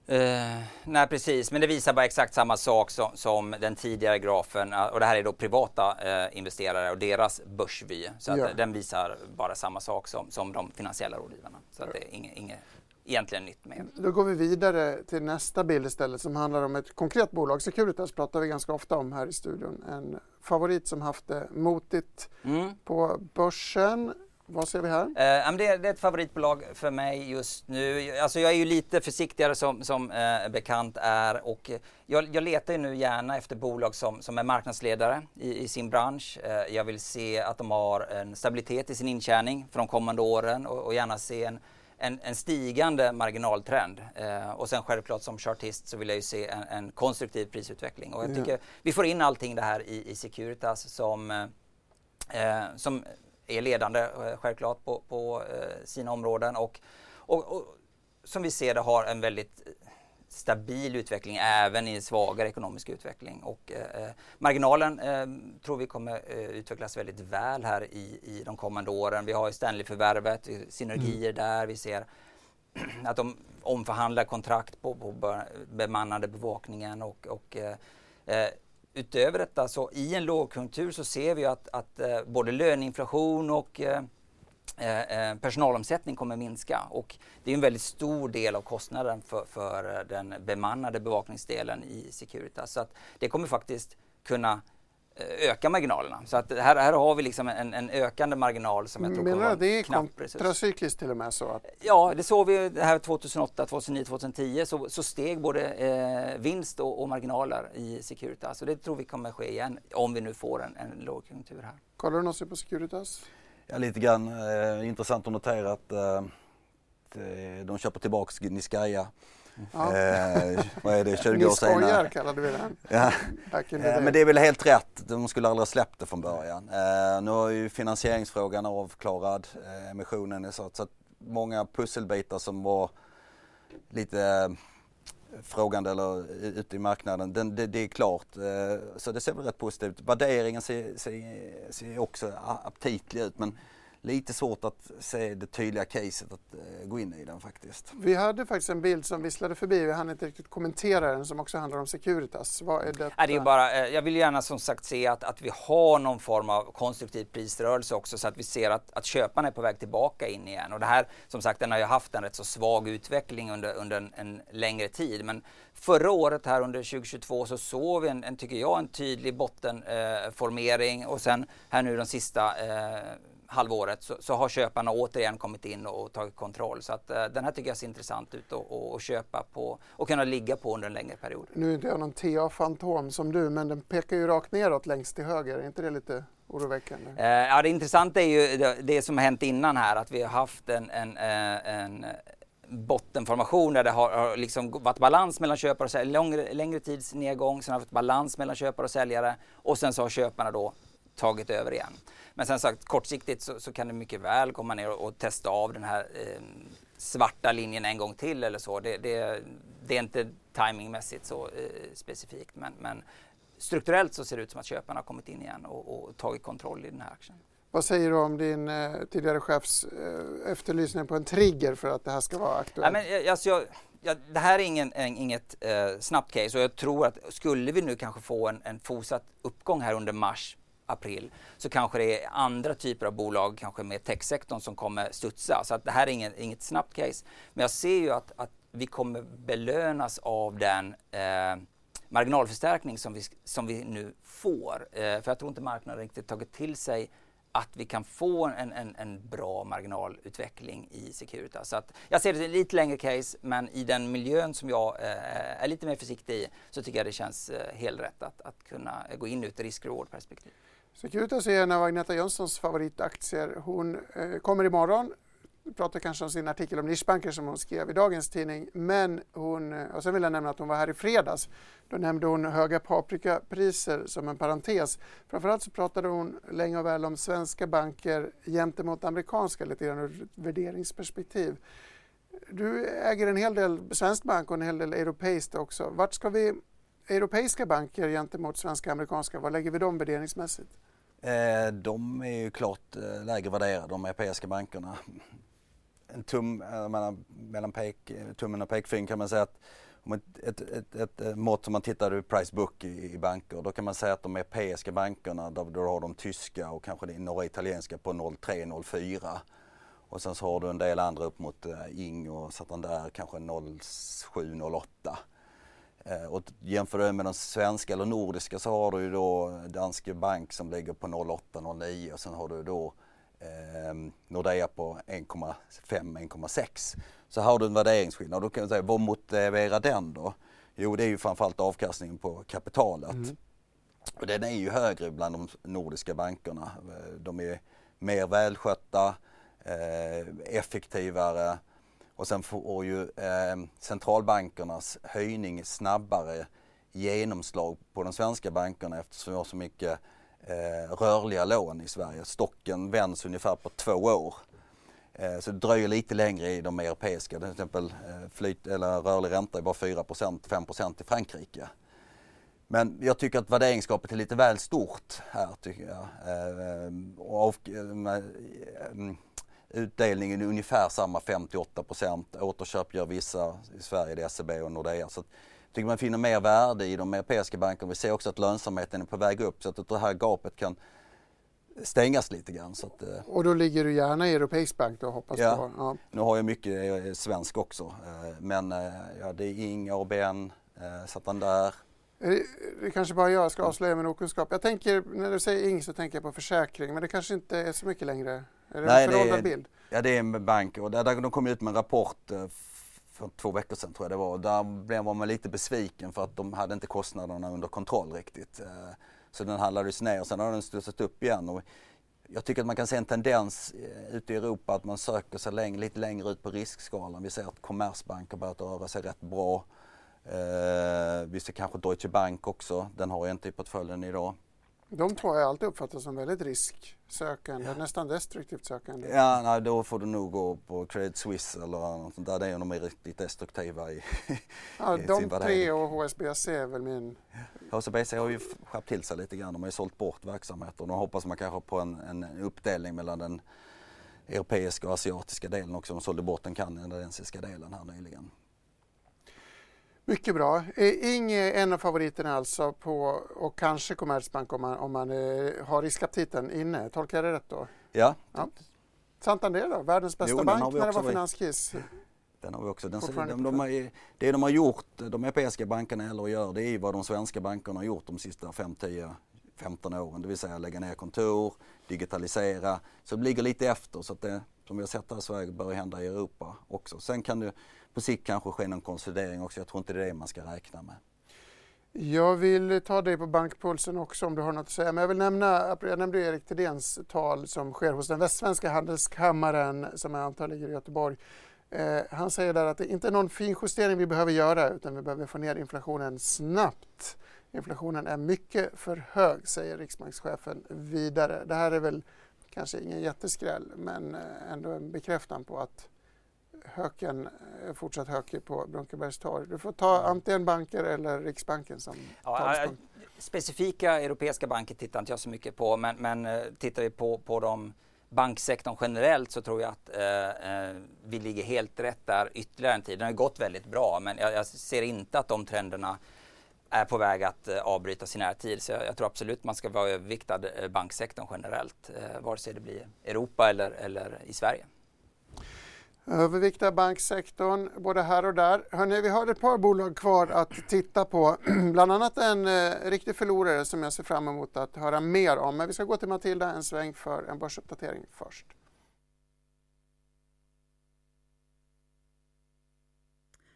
Speaker 3: Uh, nej precis, men det visar bara exakt samma sak som, som den tidigare grafen och det här är då privata uh, investerare och deras börsvy. Så ja. den visar bara samma sak som, som de finansiella rådgivarna. Så att det är inget, inget egentligen nytt med.
Speaker 1: Då går vi vidare till nästa bild istället som handlar om ett konkret bolag. Securitas pratar vi ganska ofta om här i studion. En favorit som haft det motigt mm. på börsen. Vad ser vi här?
Speaker 3: Eh, det, är, det, är, ett favoritbolag för mig just nu. Alltså jag är ju lite försiktigare som, som eh, bekant är och jag, jag, letar ju nu gärna efter bolag som, som är marknadsledare i, i sin bransch. Eh, jag vill se att de har en stabilitet i sin intjäning för de kommande åren och, och gärna se en, en, en stigande marginaltrend. Eh, och sen självklart som chartist så vill jag ju se en, en konstruktiv prisutveckling. Och jag tycker vi får in allting det här i, i Securitas som, eh, som är ledande eh, självklart på, på eh, sina områden och, och, och, som vi ser det har en väldigt stabil utveckling även i svagare ekonomisk utveckling. Och, eh, marginalen eh, tror vi kommer eh, utvecklas väldigt väl här i, i de kommande åren. Vi har Stanley-förvärvet, synergier mm. där. Vi ser att de omförhandlar kontrakt på, på bemannade bevakningen och, och eh, utöver detta så i en lågkonjunktur så ser vi att, att eh, både löneinflation och eh, eh, eh personalomsättning kommer minska och det är en väldigt stor del av kostnaden för, för eh, den bemannade bevakningsdelen i Securitas. Så att det kommer faktiskt kunna öka marginalerna. Så att här, här har vi liksom en, en ökande marginal som jag tror
Speaker 1: Menar
Speaker 3: kommer
Speaker 1: att det är
Speaker 3: knapp
Speaker 1: kontracykliskt till och med så? Att...
Speaker 3: Ja, det såg vi det här 2008, 2009, 2010 så, så steg både eh, vinst och, och, marginaler i Securitas. Så det tror vi kommer ske igen om vi nu får en, en lågkonjunktur här.
Speaker 1: Kollar du någonsin på Securitas?
Speaker 2: Ja, lite grann. Eh, intressant att notera att eh, de köper tillbaks Niskaya Ja. Eh, vad är det, 20 år senare? Ni skojar
Speaker 1: kallade vi den.
Speaker 2: Ja. Eh, men det är väl helt rätt, de skulle aldrig ha släppt det från början. Eh, nu har ju finansieringsfrågan avklarad, eh, emissionen är så, så att många pusselbitar som var lite eh, frågande eller ute i marknaden, den, det, det, är klart. Eh, så det ser väl rätt positivt ut. Värderingen ser, ser, ser också aptitlig ut men lite svårt att se det tydliga caset att eh, gå in i den faktiskt.
Speaker 1: Vi hade faktiskt en bild som visslade förbi, vi hann inte riktigt kommentera den, som också handlar om Securitas. Vad är detta?
Speaker 3: det är bara, eh, jag vill gärna som sagt se att, att vi har någon form av konstruktiv prisrörelse också så att vi ser att, att köparna är på väg tillbaka in igen. Och det här, som sagt, den har ju haft en rätt så svag utveckling under, under en, en längre tid. Men förra året här under 2022 så såg vi en, en tycker jag, en tydlig bottenformering eh, och sen här nu de sista eh, halvåret så, så, har köparna återigen kommit in och tagit kontroll. Så att, uh, den här tycker jag ser intressant ut att köpa på och kunna ligga på under en längre period.
Speaker 1: Nu är inte jag någon TA-fantom som du, men den pekar ju rakt neråt längst till höger. Är inte det lite oroväckande? Uh,
Speaker 3: ja, det intressanta är ju det, det, som har hänt innan här, att vi har haft en, en, uh, en bottenformation där det har, har liksom varit balans mellan köpare och säljare, längre, längre tids nedgång, sen har det varit balans mellan köpare och säljare och sen så har köparna då tagit över igen. Men sen sagt kortsiktigt så, så, kan det mycket väl komma ner och, och testa av den här eh, svarta linjen en gång till eller så. Det, det, det är inte timingmässigt så eh, specifikt men, men, strukturellt så ser det ut som att köparna har kommit in igen och, och tagit kontroll i den här aktien.
Speaker 1: Vad säger du om din eh, tidigare chefs eh, efterlysning på en trigger för att det här ska vara aktuellt?
Speaker 3: Ja, men, alltså, jag, ja, det här är ingen, en, inget eh, snabbt case och jag tror att skulle vi nu kanske få en, en fortsatt uppgång här under mars april så kanske det är andra typer av bolag, kanske med techsektorn som kommer studsa. Så att det här är inget, inget snabbt case. Men jag ser ju att, att vi kommer belönas av den eh, marginalförstärkning som vi, som vi nu får. Eh, för jag tror inte marknaden riktigt tagit till sig att vi kan få en, en, en bra marginalutveckling i Securitas. Så att jag ser det lite längre case, men i den miljön som jag eh, är lite mer försiktig i så tycker jag det känns eh, helt rätt att, att kunna gå in ur ett risk-reward-perspektiv.
Speaker 1: Securitas är en av Agneta Jönssons favoritaktier. Hon eh, kommer imorgon pratar kanske om sin artikel om nischbanker som hon skrev i dagens tidning. Men hon, eh, och sen vill jag nämna att hon var här i fredags. Då nämnde hon höga paprikapriser som en parentes. Framförallt så pratade hon länge och väl om svenska banker gentemot amerikanska lite grann ur ett värderingsperspektiv. Du äger en hel del svensk bank och en hel del europeiskt också. Vart ska vi europeiska banker gentemot svenska och amerikanska, var lägger vi dem värderingsmässigt?
Speaker 2: Eh, de är ju klart eh, lägre värderade, de europeiska bankerna. En tum eh, menar, mellan pek, tummen och pekfingret kan man säga att om ett, ett, ett, ett, mått som man tittar i price book i, i, banker, då kan man säga att de europeiska bankerna, då, då har de tyska och kanske några italienska på 0,3-0,4. Och sen så har du en del andra upp mot eh, Ing och Santander kanske 0,7-0,8. Eh, och jämför du med de svenska eller nordiska så har du ju då Danske Bank som ligger på 0,8-0,9 och sen har du då eh, Nordea på 1,5-1,6. Så har du en värderingsskillnad. Då kan man säga, vad motiverar den då? Jo, det är ju framförallt avkastningen på kapitalet. Mm. Och den är ju högre bland de nordiska bankerna. De är mer välskötta, eh, effektivare och sen får ju eh, centralbankernas höjning snabbare genomslag på de svenska bankerna eftersom vi har så mycket eh, rörliga lån i Sverige. Stocken vänds ungefär på två år. Eh, så det dröjer lite längre i de europeiska. Till exempel eh, flyt, eller rörlig ränta är bara 4% 5% i Frankrike. Men jag tycker att värderingsgapet är lite väl stort här tycker jag. Eh, och av, eh, utdelningen är ungefär samma 58 procent. Återköp gör vissa i Sverige, det är SEB och Nordea. Så jag tycker man finner mer värde i de europeiska bankerna. Vi ser också att lönsamheten är på väg upp så att det här gapet kan stängas lite grann. Så att, eh.
Speaker 1: och då ligger du gärna i europeisk bank då hoppas
Speaker 2: ja. på? Ja, nu har jag mycket svensk också. Eh, men eh, ja, det är Ing, ABN, Santander.
Speaker 1: Det, det kanske bara jag ska avslöja min okunskap. Jag tänker, när du säger Ing så tänker jag på försäkring, men det kanske inte är så mycket längre? Är det
Speaker 2: Nej,
Speaker 1: en föråldrad bild?
Speaker 2: Ja, det är en bank och där, de kom ut med en rapport eh, för två veckor sedan tror jag det var. Där blev man lite besviken för att de hade inte kostnaderna under kontroll riktigt. Eh, så den handlades ner och sen har den studsat upp igen. Och jag tycker att man kan se en tendens eh, ute i Europa att man söker sig längre, lite längre ut på riskskalan. Vi ser att Commerzbank har börjat röra sig rätt bra. Eh, vi ser kanske Deutsche Bank också, den har jag inte i portföljen idag.
Speaker 1: De två har jag alltid uppfattat som väldigt risksökande, ja. nästan destruktivt sökande.
Speaker 2: Ja, nej, då får du nog gå på Credit Suisse eller något sånt där. Det är de är riktigt destruktiva i,
Speaker 1: ja, i De tre och HSBC är väl min...
Speaker 2: HSBC har ju skärpt till sig lite grann. De har ju sålt bort verksamheter. De hoppas man kanske på en, en uppdelning mellan den europeiska och asiatiska delen också. De sålde bort den kanadensiska delen här nyligen.
Speaker 1: Mycket bra. Ing är en av favoriterna alltså på, och kanske Commerzbank om man, om man eh, har riskaptiten inne. Tolkar jag det rätt då?
Speaker 2: Ja. ja.
Speaker 1: Santander då, världens bästa jo, bank när det var finanskris.
Speaker 2: Den har vi också. Den, de, de, har, det de har gjort, de europeiska bankerna eller gör, det är vad de svenska bankerna har gjort de sista 5, 10, 15 åren. Det vill säga lägga ner kontor, digitalisera. Så det ligger lite efter så att det, om vi har sett det här i Sverige, bör hända i Europa också. Sen kan det på sikt kanske ske någon konsolidering också. Jag tror inte det är det man ska räkna med.
Speaker 1: Jag vill ta dig på bankpulsen också om du har något att säga. Men jag vill nämna, jag nämnde Erik Thedéens tal som sker hos den västsvenska handelskammaren som jag antar ligger i Göteborg. Eh, han säger där att det inte är någon finjustering vi behöver göra utan vi behöver få ner inflationen snabbt. Inflationen är mycket för hög, säger riksbankschefen vidare. Det här är väl kanske ingen jätteskräll men eh, ändå en bekräftan på att höken är fortsatt hökig på Brunkebergs torg. Du får ta antingen banker eller Riksbanken som ja,
Speaker 3: Specifika europeiska banker tittar inte jag så mycket på men, men eh, tittar vi på, på de banksektorn generellt så tror jag att eh, eh, vi ligger helt rätt där ytterligare en tid. Den har gått väldigt bra men jag, jag ser inte att de trenderna är på väg att eh, avbryta avbrytas i närtid. Så jag, jag, tror absolut man ska vara överviktad eh, banksektorn generellt, eh, vare sig det blir Europa eller, eller i Sverige.
Speaker 1: Övervikta banksektorn både här och där. Hörrni, vi har ett par bolag kvar att titta på. Bland annat en eh, riktig förlorare som jag ser fram emot att höra mer om. Men vi ska gå till Matilda en sväng för en börsuppdatering först.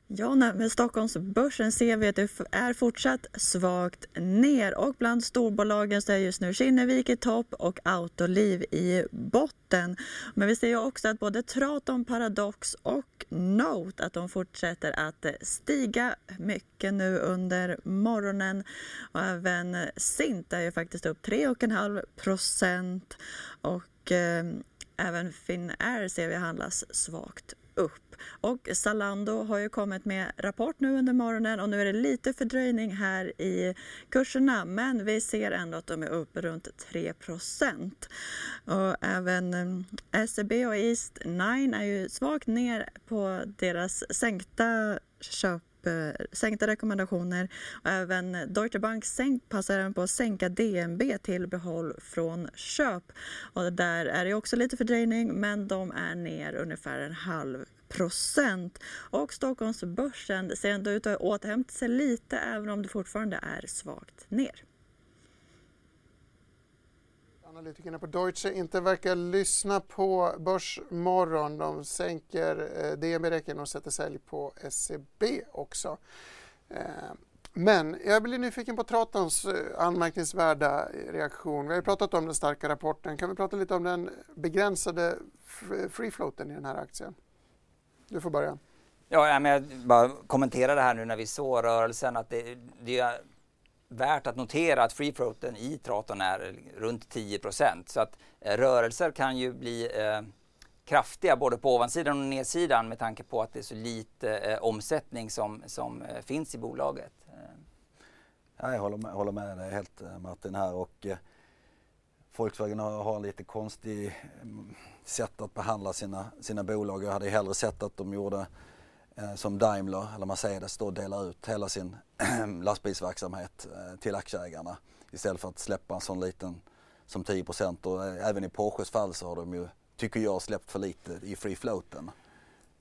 Speaker 4: Ja, men Stockholmsbörsen ser vi att det är fortsatt svagt ner och bland storbolagen så är just nu Kinnevik i topp och Autoliv i botten. Men vi ser ju också att både Traton, Paradox och Note att de fortsätter att stiga mycket nu under morgonen och även Sint är ju faktiskt upp 3,5 procent och eh, även Finnair ser vi handlas svagt upp. Och Zalando har ju kommit med rapport nu under morgonen och nu är det lite fördröjning här i kurserna men vi ser ändå att de är upp runt 3 Och även eh, SEB och East 9 är ju svagt ner på deras sänkta köp sänkta rekommendationer. Och även Deutsche Bank sänkt, passar även på att sänka DNB till behåll från köp. Och där är det också lite fördröjning men de är ner ungefär en halv procent. Och Stockholmsbörsen ser ändå ut att återhämta sig lite även om det fortfarande är svagt ner.
Speaker 1: Analytikerna på Deutsche inte verkar lyssna på Börsmorgon. De sänker eh, DNB-räcken och sätter sälj på SEB också. Eh, men jag blir nyfiken på Tratons eh, anmärkningsvärda reaktion. Vi har pratat om den starka rapporten. Kan vi prata lite om den begränsade free floaten i den här aktien? Du får börja.
Speaker 3: Ja, men jag bara kommentera det här nu när vi såg rörelsen att det, det är värt att notera att free floaten i Traton är runt 10% Så att eh, rörelser kan ju bli eh, kraftiga både på ovansidan och nedsidan med tanke på att det är så lite eh, omsättning som, som eh, finns i bolaget. Eh.
Speaker 2: Ja, jag håller med, håller med dig helt eh, Martin här och eh, Volkswagen har, har en lite konstig mm, sätt att behandla sina, sina bolag. Jag hade hellre sett att de gjorde som Daimler eller Mercedes då delar ut hela sin lastbilsverksamhet eh, till aktieägarna istället för att släppa en sån liten som 10 och eh, även i Porsches fall så har de ju, tycker jag, släppt för lite i free floaten.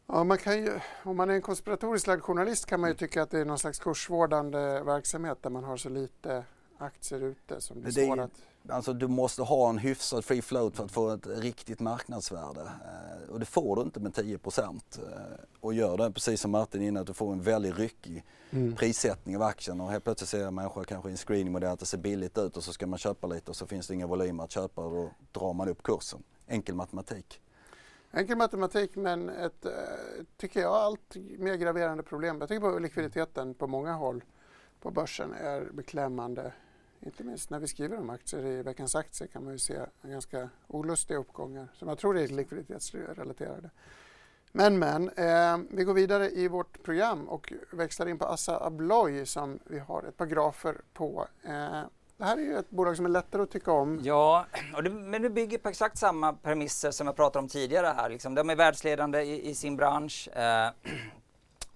Speaker 1: Ja, man kan ju, om man är en konspiratoriskt lagd journalist kan man ju
Speaker 2: Mm.
Speaker 1: tycka att det är någon slags kursvårdande verksamhet där man har så lite aktier ute som blir
Speaker 2: Det är
Speaker 1: att...
Speaker 2: Alltså du måste ha en hyfsad free float för att få ett riktigt marknadsvärde. Eh, och det får du inte med 10 procent. Eh, och gör det, precis som Martin inne, att du får en väldigt ryckig
Speaker 1: Mm.
Speaker 2: prissättning av aktien och helt plötsligt ser människor kanske i en screeningmodell att det ser billigt ut och så ska man köpa lite och så finns det inga volymer att köpa och då drar man upp kursen. Enkel matematik.
Speaker 1: Enkel matematik men ett, eh, tycker jag, allt mer graverande problem. Jag tycker på likviditeten på många håll på börsen är beklämmande. Inte minst när vi skriver om aktier i veckans aktier kan man ju se ganska olustiga uppgångar som jag tror är likviditetsrelaterade. Men men, eh, vi går vidare i vårt program och växlar in på Assa Abloy som vi har ett par grafer på. Eh, det här är ju ett bolag som är lättare att tycka om.
Speaker 3: Ja, och det, men det bygger på exakt samma premisser som jag pratade om tidigare här. Liksom. De är världsledande i, i sin bransch. Eh,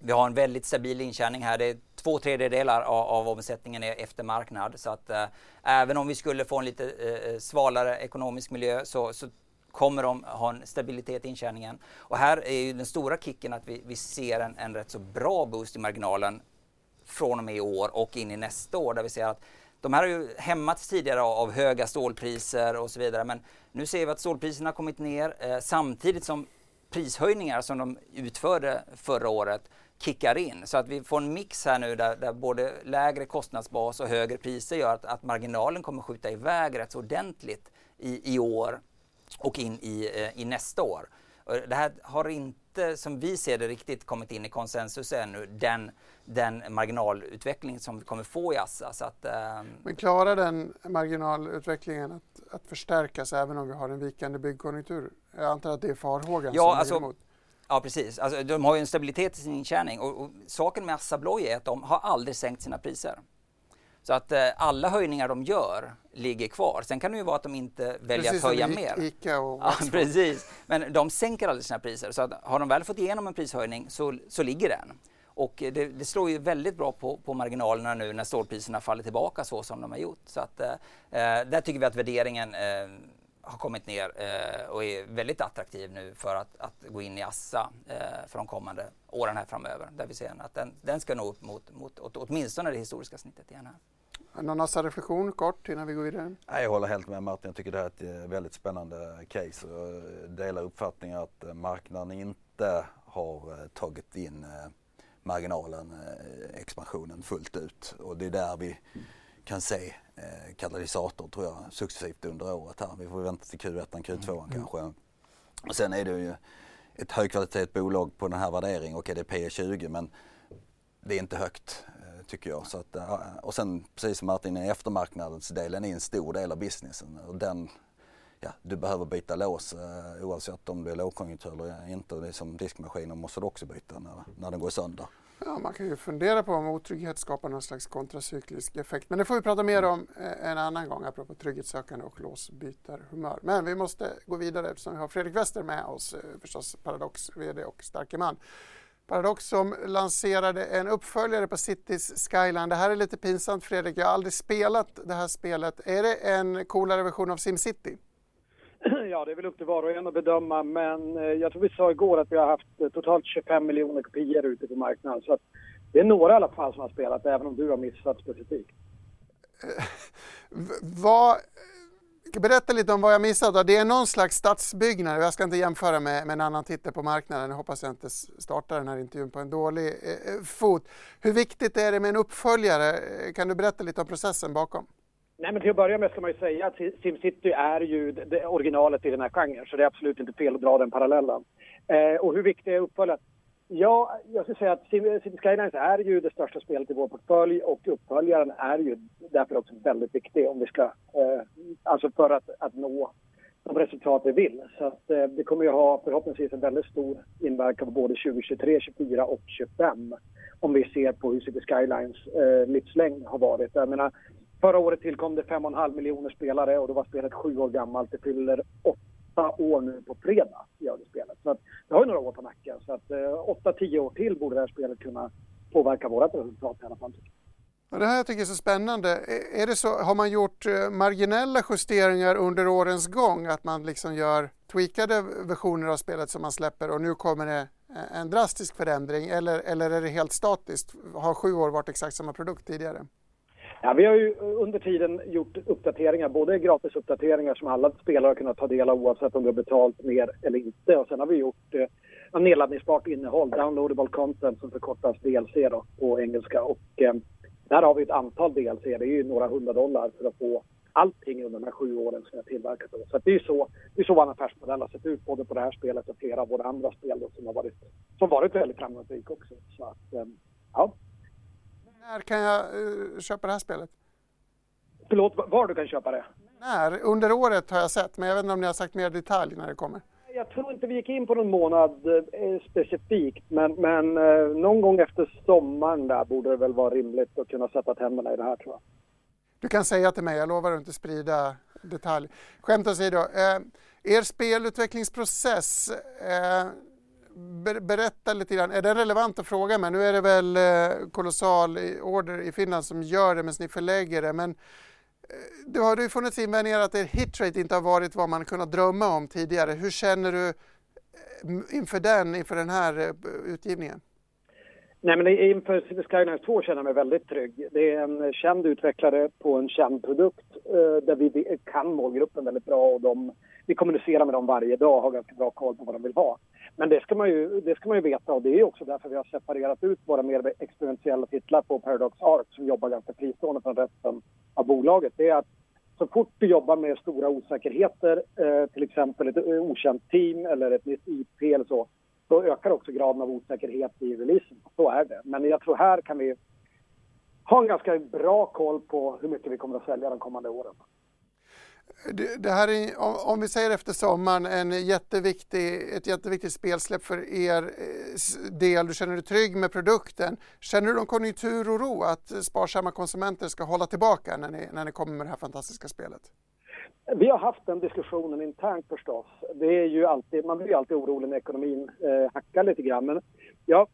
Speaker 3: vi har en väldigt stabil intjäning här. Det är två tredjedelar av, av omsättningen är efter marknad. Så att eh, även om vi skulle få en lite eh, eh, svalare ekonomisk miljö så, så kommer de ha en stabilitet i intjäningen. Och här är ju den stora kicken att vi, vi ser en, en rätt så bra boost i marginalen från och med i år och in i nästa år där vi ser att de här har ju hämmats tidigare av, av höga stålpriser och så vidare men nu ser vi att stålpriserna har kommit ner eh, samtidigt som prishöjningar som de utförde förra året kickar in. Så att vi får en mix här nu där, där både lägre kostnadsbas och högre priser gör att, att marginalen kommer skjuta iväg rätt så ordentligt i, i år och in i, eh, i nästa år. Det här har inte, som vi ser det, riktigt kommit in i konsensus ännu, den, den marginalutveckling som vi kommer få i Assa. Så att, ehm,
Speaker 1: Men klarar den marginalutvecklingen att, att förstärkas även om vi har en vikande byggkonjunktur? Jag antar att det är farhågan
Speaker 3: Ja,
Speaker 1: som
Speaker 3: alltså-
Speaker 1: emot.
Speaker 3: Ja precis, alltså, de har ju en stabilitet i sin intjäning och, och saken med Assa Abloy är att de har aldrig sänkt sina priser. Så att eh, alla höjningar de gör ligger kvar. Sen kan det ju vara att de inte väljer
Speaker 1: Precis
Speaker 3: att höja mer.
Speaker 1: Ica och
Speaker 3: Ja, precis. Men de sänker aldrig sina priser. Så att har de väl fått igenom en prishöjning så, så ligger den. Och det, det slår ju väldigt bra på, på marginalerna nu när stålpriserna faller tillbaka så som de har gjort. Så att, eh, eh, där tycker vi att värderingen eh, har kommit ner eh, och är väldigt attraktiv nu för att, att gå in i Assa eh, för de kommande åren här framöver. Där vi ser att den, den ska nå upp mot, mot åt, åtminstone det historiska snittet igen. Här.
Speaker 1: Någon reflektion kort innan vi går vidare?
Speaker 2: Nej, Jag håller helt med Martin. Jag tycker det här är ett eh, väldigt spännande case. Och Jag delar uppfattningen att eh, marknaden inte har eh, tagit in eh, marginalen, eh, expansionen fullt ut. Och det är där vi kan se eh, katalysator tror jag successivt under året här. Vi får vänta till Q1, Q2 kanske. Och sen är det ju ett högkvalitet bolag på den här värderingen och är det P 20 men det är inte högt eh, tycker jag. Så att, eh, och sen precis som Martin, eftermarknadsdelen är en stor del av businessen och den, ja, du behöver byta lås eh, oavsett om det är lågkonjunktur eller inte. Det är som diskmaskiner måste du också byta när, när den går sönder.
Speaker 1: Ja, man kan ju fundera på om otrygghet skapar någon slags kontracyklisk effekt. Men det får vi prata mer om eh, en annan gång apropå trygghetssökande och låsbytarhumör. Men vi måste gå vidare eftersom vi har Fredrik Wester med oss, eh, förstås Paradox VD och starke man. Paradox som lanserade en uppföljare på Cities Skyline. Det här är lite pinsamt Fredrik, jag har aldrig spelat det här spelet. Är det en coolare version av SimCity?
Speaker 6: Ja, det är väl upp till var och en att bedöma, men eh, jag tror vi sa igår att vi har haft eh, totalt 25 miljoner kopior ute på marknaden. Så att det är några i alla fall som har spelat, även om du har missat specifikt.
Speaker 1: Eh, vad, berätta lite om vad jag missat. då. Det är någon slags stadsbyggnad. Jag ska inte jämföra med, med en annan titel på marknaden. Jag hoppas jag inte startar den här intervjun på en dålig eh, fot. Hur viktigt är det med en uppföljare? Kan du berätta lite om processen bakom?
Speaker 6: Nej, men till att börja med ska man ju säga att SimCity är ju det- originalet i den här genren, så det är absolut inte fel att dra den parallellen. Eh, och hur viktig är uppföljaren? Ja, jag skulle säga att City Skylines är ju det största spelet i vår portfölj och uppföljaren är ju därför också väldigt viktig om vi ska, eh, alltså för att, att nå de resultat vi vill. Så att, eh, det kommer ju ha förhoppningsvis en väldigt stor inverkan på både 2023, 2024 och 2025 om vi ser på hur City Skylines eh, livslängd har varit. Jag menar, Förra året tillkom det 5,5 miljoner spelare och då var spelet sju år gammalt. Det fyller åtta år nu på fredag, gör det spelet. Så att, det har ju några år på nacken. Så att eh, åtta, tio år till borde det här spelet kunna påverka vårt resultat i alla fall.
Speaker 1: Det här jag tycker är så spännande. Är- det så, har man gjort eh, marginella justeringar under årens gång? Att man liksom gör tweakade versioner av spelet som man släpper och nu kommer det eh, en drastisk förändring eller, eller är det helt statiskt? Har sju år varit exakt samma produkt tidigare?
Speaker 6: Ja, vi har ju under tiden gjort uppdateringar, både gratisuppdateringar som alla spelare har kunnat ta del av oavsett om du har betalt mer eller inte. Och sen har vi gjort eh, nedladdningsbart innehåll, downloadable content som förkortas DLC då, på engelska. Och eh, där har vi ett antal DLC, det är ju några hundra dollar för att få allting under de här sju åren som jag tillverkat. Så det är ju så, det är så vår affärsmodell har sett ut både på det här spelet och flera av våra andra spel då, som har varit, som varit väldigt framgångsrika också. Så att, eh, ja.
Speaker 1: När kan jag uh, köpa det här spelet?
Speaker 6: Förlåt, var du kan köpa det?
Speaker 1: När? Under året har jag sett, men jag vet inte om ni har sagt mer detalj när det kommer.
Speaker 6: Jag tror inte vi gick in på någon månad eh, specifikt, men, men eh, någon gång efter sommaren där borde det väl vara rimligt att kunna sätta tänderna i det här tror jag.
Speaker 1: Du kan säga till mig, jag lovar att inte sprida detalj. Skämt åsido, eh, er spelutvecklingsprocess, eh, berätta lite grann, är den relevant att fråga men Nu är det väl eh, Kolossal Order i Finland som gör det medan ni förlägger det. Men eh, det har ju funnits invändningar att er hitrate inte har varit vad man kunnat drömma om tidigare. Hur känner du eh, inför den, inför den här utgivningen?
Speaker 6: Nej, men inför City Skylines 2 känner jag mig väldigt trygg. Det är en känd utvecklare på en känd produkt där vi kan målgruppen väldigt bra och de, vi kommunicerar med dem varje dag och har ganska bra koll på vad de vill ha. Men det ska, man ju, det ska man ju veta och det är också därför vi har separerat ut våra mer experimentella titlar på Paradox Arc som jobbar ganska fristående från resten av bolaget. Det är att så fort du jobbar med stora osäkerheter, eh, till exempel ett eh, okänt team eller ett nytt IP eller så, då ökar också graden av osäkerhet i releasen. Så är det. Men jag tror här kan vi ha en ganska bra koll på hur mycket vi kommer att sälja de kommande åren.
Speaker 1: Det här är, om vi säger efter sommaren, en jätteviktig, ett jätteviktigt spelsläpp för er eh, del. Du känner dig trygg med produkten. Känner du någon konjunkturoro att sparsamma konsumenter ska hålla tillbaka när ni, när ni kommer med det här fantastiska spelet?
Speaker 6: Vi har haft den diskussionen internt förstås. Det är ju alltid, man blir ju alltid orolig när ekonomin eh, hackar lite grann. Men jag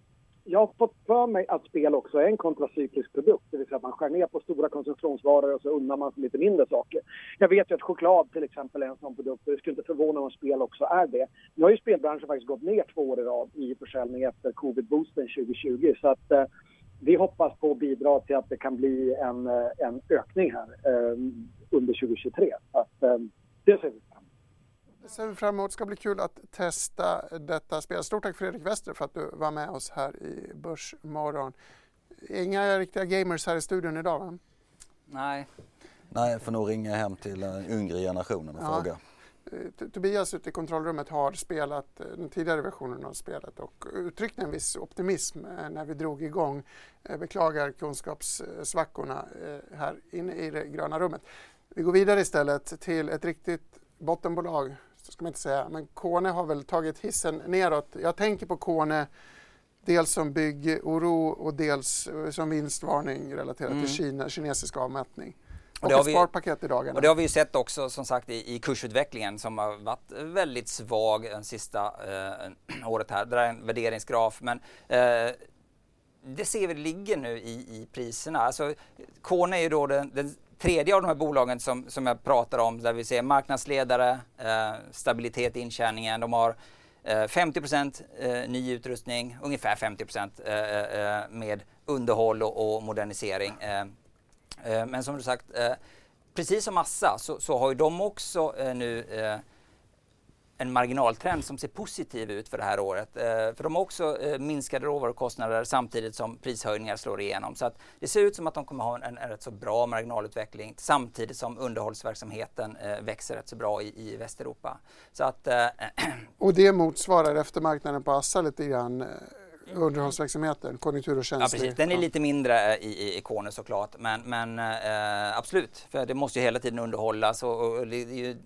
Speaker 6: jag har fått för mig att spel också är en kontracyklisk produkt, det vill säga att man skär ner på stora konsumtionsvaror och så unnar man sig lite mindre saker. Jag vet ju att choklad till exempel är en sån produkt och det skulle inte förvåna om spel också är det. Nu har ju spelbranschen faktiskt gått ner två år i rad i försäljning efter covid-boosten 2020 så att eh, vi hoppas på att bidra till att det kan bli en, eh, en ökning här eh, under 2023. Så att, eh, det ser vi
Speaker 1: det ser vi fram emot. Det ska bli kul att testa detta spel. Stort tack Fredrik Wester för att du var med oss här i Börsmorgon. Inga riktiga gamers här i studion idag va?
Speaker 3: Nej.
Speaker 2: Nej, jag får nog ringa hem till den yngre generationen och ja. fråga.
Speaker 1: Eh, Tobias ute i kontrollrummet har spelat eh, den tidigare versionen av spelet och uttryckte en viss optimism eh, när vi drog igång. Beklagar kunskapssvackorna här inne i det gröna rummet. Vi går vidare istället till ett riktigt bottenbolag ska man inte säga, men Kone har väl tagit hissen neråt. Jag tänker på Kone dels som byggoro och dels eh, som vinstvarning relaterat mm. till Kina, kinesisk avmätning. Och, och ett sparpaket i dagarna.
Speaker 3: Och det har vi ju sett också som sagt i, i kursutvecklingen som har varit väldigt svag den sista eh, året här. Det är en värderingsgraf men eh, det ser vi ligger nu i, i priserna. Alltså, Kone är ju då den, den tredje av de här bolagen som, som jag pratar om, där vi ser marknadsledare, eh, stabilitet i intjäningen. De har eh, 50 eh, ny utrustning, ungefär 50 eh, eh, eh, med underhåll och, och modernisering. Eh, eh men som du sagt, eh, precis som ASSA så, så har ju de också nu en marginaltrend som ser positiv ut för det här året. Eh, för de har också eh, minskade råvarukostnader samtidigt som prishöjningar slår igenom. Så att det ser ut som att de kommer ha en, en, rätt så bra marginalutveckling samtidigt som underhållsverksamheten eh, växer rätt så bra i, i Västeuropa. Så att, eh,
Speaker 1: och det motsvarar eftermarknaden på Assa lite grann? Eh, underhållsverksamheten, konjunktur och tjänster.
Speaker 3: Ja, precis. Den är lite mindre eh, i, i Ikoner såklart, men, men absolut, för det måste ju hela tiden underhållas och, och det är ju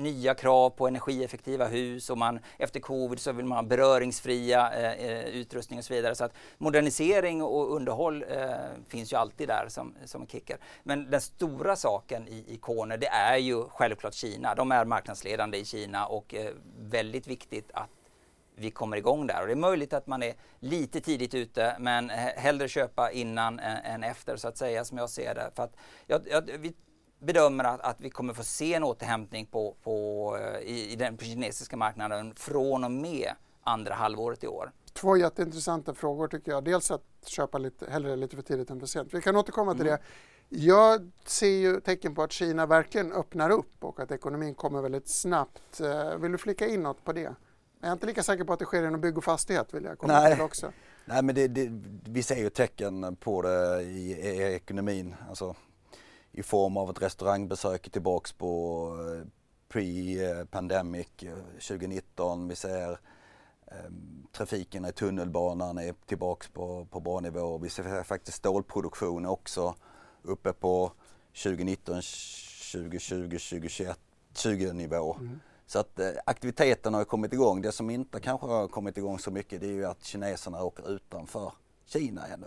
Speaker 3: nya krav på energieffektiva hus och man efter covid så vill man ha beröringsfria eh, eh, utrustning och så vidare. Så att modernisering och underhåll eh, finns ju alltid där som, som en kicker. Men den stora saken i, i Kone det är ju självklart Kina. De är marknadsledande i Kina och eh, väldigt viktigt att vi kommer igång där. Och det är möjligt att man är lite tidigt ute men hellre köpa innan än efter så att säga som jag ser det. För att ja, vi bedömer att, att, vi kommer få se en återhämtning på, på, eh, i, i den kinesiska marknaden från och med andra halvåret i år.
Speaker 1: Två jätteintressanta frågor tycker jag. Dels att köpa lite, hellre lite för tidigt än för sent. Vi kan återkomma till mm. det. Jag ser ju tecken på att Kina verkligen öppnar upp och att ekonomin kommer väldigt snabbt. Eh, vill du flika in något på det? Jag är inte lika säker på att det sker inom bygg och fastighet vill jag komma Nej. till också.
Speaker 2: Nej men det, det, vi ser ju tecken på det i, i ekonomin. Alltså, I form av att restaurangbesök tillbaks på eh, pre-pandemic 2019. Vi ser eh, trafiken i tunnelbanan är tillbaks på, på bra nivå. Vi ser faktiskt stålproduktion också uppe på 2019, 2020, 2021, 20 nivå. Mm. Så att eh, aktiviteten har kommit igång. Det som inte kanske har kommit igång så mycket det är ju att kineserna åker utanför Kina ännu.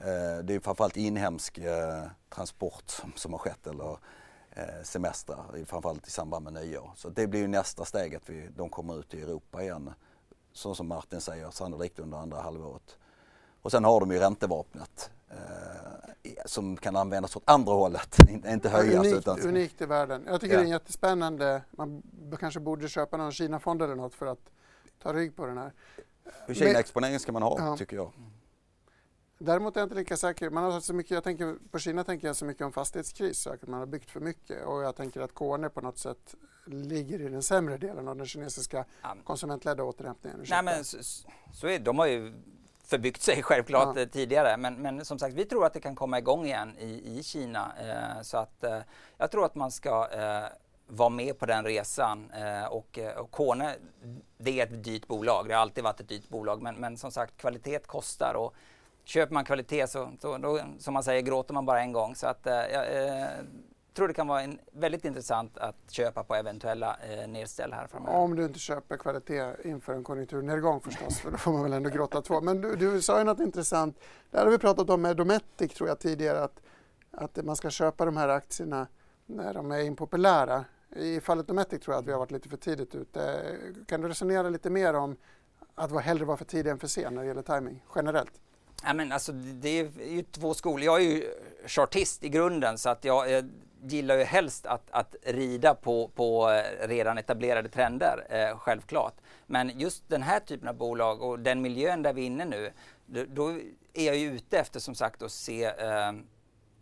Speaker 2: Eh, det är framförallt inhemsk eh, transport som, som har skett eller eh, semestrar, framförallt i samband med nyår. Så det blir ju nästa steg att vi, de kommer ut i Europa igen. Så som Martin säger, sannolikt under andra halvåret. Och sen har de ju räntevapnet eh, som kan användas åt andra hållet, inte höjas.
Speaker 1: Unikt,
Speaker 2: utan...
Speaker 1: unikt i världen. Jag tycker ja. det är jättespännande. Man kanske borde köpa någon Kina-fond eller något för att ta rygg på den här.
Speaker 2: Kina-exponering ska man ha, ja. tycker jag.
Speaker 1: Däremot är jag inte lika säker. Man har så mycket, jag tänker, på Kina tänker jag så mycket om fastighetskris, att man har byggt för mycket och jag tänker att KN på något sätt ligger i den sämre delen av den kinesiska konsumentledda återhämtningen.
Speaker 3: Nej, men så, så är, de har ju förbyggt sig självklart ja. tidigare. Men, men, som sagt, vi tror att det kan komma igång igen i, i Kina. Eh, så att eh, jag tror att man ska eh, vara med på den resan. Eh, och, eh, och Kone, det är ett dyrt bolag. Det har alltid varit ett dyrt bolag. Men, men som sagt, kvalitet kostar. Och köper man kvalitet så, så då, som man säger, gråter man bara en gång. Så att, eh, eh tror det kan vara en, väldigt intressant att köpa på eventuella eh, nedställ här framöver.
Speaker 1: Om du inte köper kvalitet inför en konjunkturnedgång förstås, för då får man väl ändå gråta två. Men du, du sa ju något intressant. Det har vi pratat om med Dometic tror jag tidigare, att, att man ska köpa de här aktierna när de är impopulära. I fallet Dometic tror jag att vi har varit lite för tidigt ute. Kan du resonera lite mer om att hellre vara för tidig än för sen när det gäller timing generellt?
Speaker 3: Ja, men alltså, det är ju två skolor. Jag är ju chartist i grunden så att jag eh, gillar ju helst att, att rida på, på eh, redan etablerade trender, eh, självklart. Men just den här typen av bolag och den miljön där vi är inne nu, då, då är jag ju ute efter som sagt att se eh,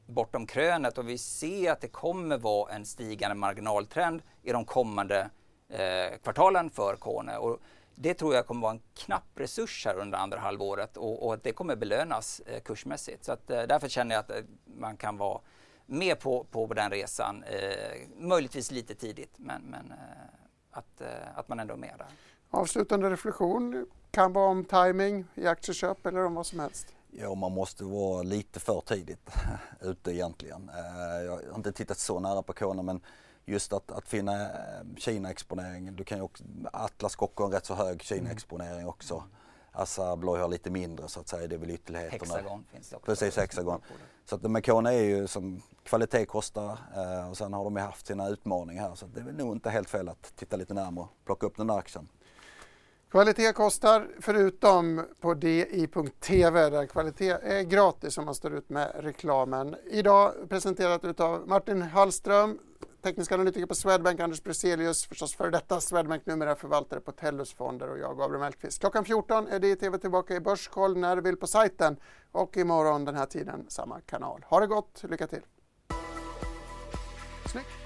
Speaker 3: bortom krönet och vi ser att det kommer vara en stigande marginaltrend i de kommande eh, kvartalen för Kone. Och det tror jag kommer vara en knapp resurs här under andra halvåret och, och det kommer belönas eh, kursmässigt. Så att, eh, därför känner jag att eh, man kan vara med på, på den resan. Eh, möjligtvis lite tidigt, men, men eh, att, eh, att man ändå är med där.
Speaker 1: Avslutande reflektion kan vara om timing i aktieköp eller om vad som helst?
Speaker 2: Ja, man måste vara lite för tidigt ute egentligen. Eh, jag har inte tittat så nära på Kona men just att, att finna eh, Kina-exponering. Du kan ju också, Atlas Copco har en rätt så hög Kina-exponering också. Mm. Assa Abloy har lite mindre så att säga, det är väl ytterligheterna.
Speaker 3: Hexagon finns det också.
Speaker 2: Precis, Hexagon. Så att Mekona är ju som kvalitet kostar eh, och sen har de ju haft sina utmaningar här så det är väl nog inte helt fel att titta lite närmare och plocka upp den där aktien.
Speaker 1: Kvalitet kostar förutom på di.tv där kvalitet är gratis om man står ut med reklamen. Idag presenterat av Martin Hallström, teknisk analytiker på Swedbank, Anders Brezelius, förstås före detta Swedbank, numera förvaltare på Tellus fonder och jag, Gabriel Mellqvist. Klockan 14 är det TV tillbaka i Börskoll när du vill på sajten och imorgon den här tiden samma kanal. Ha det gott, lycka till! Snyggt.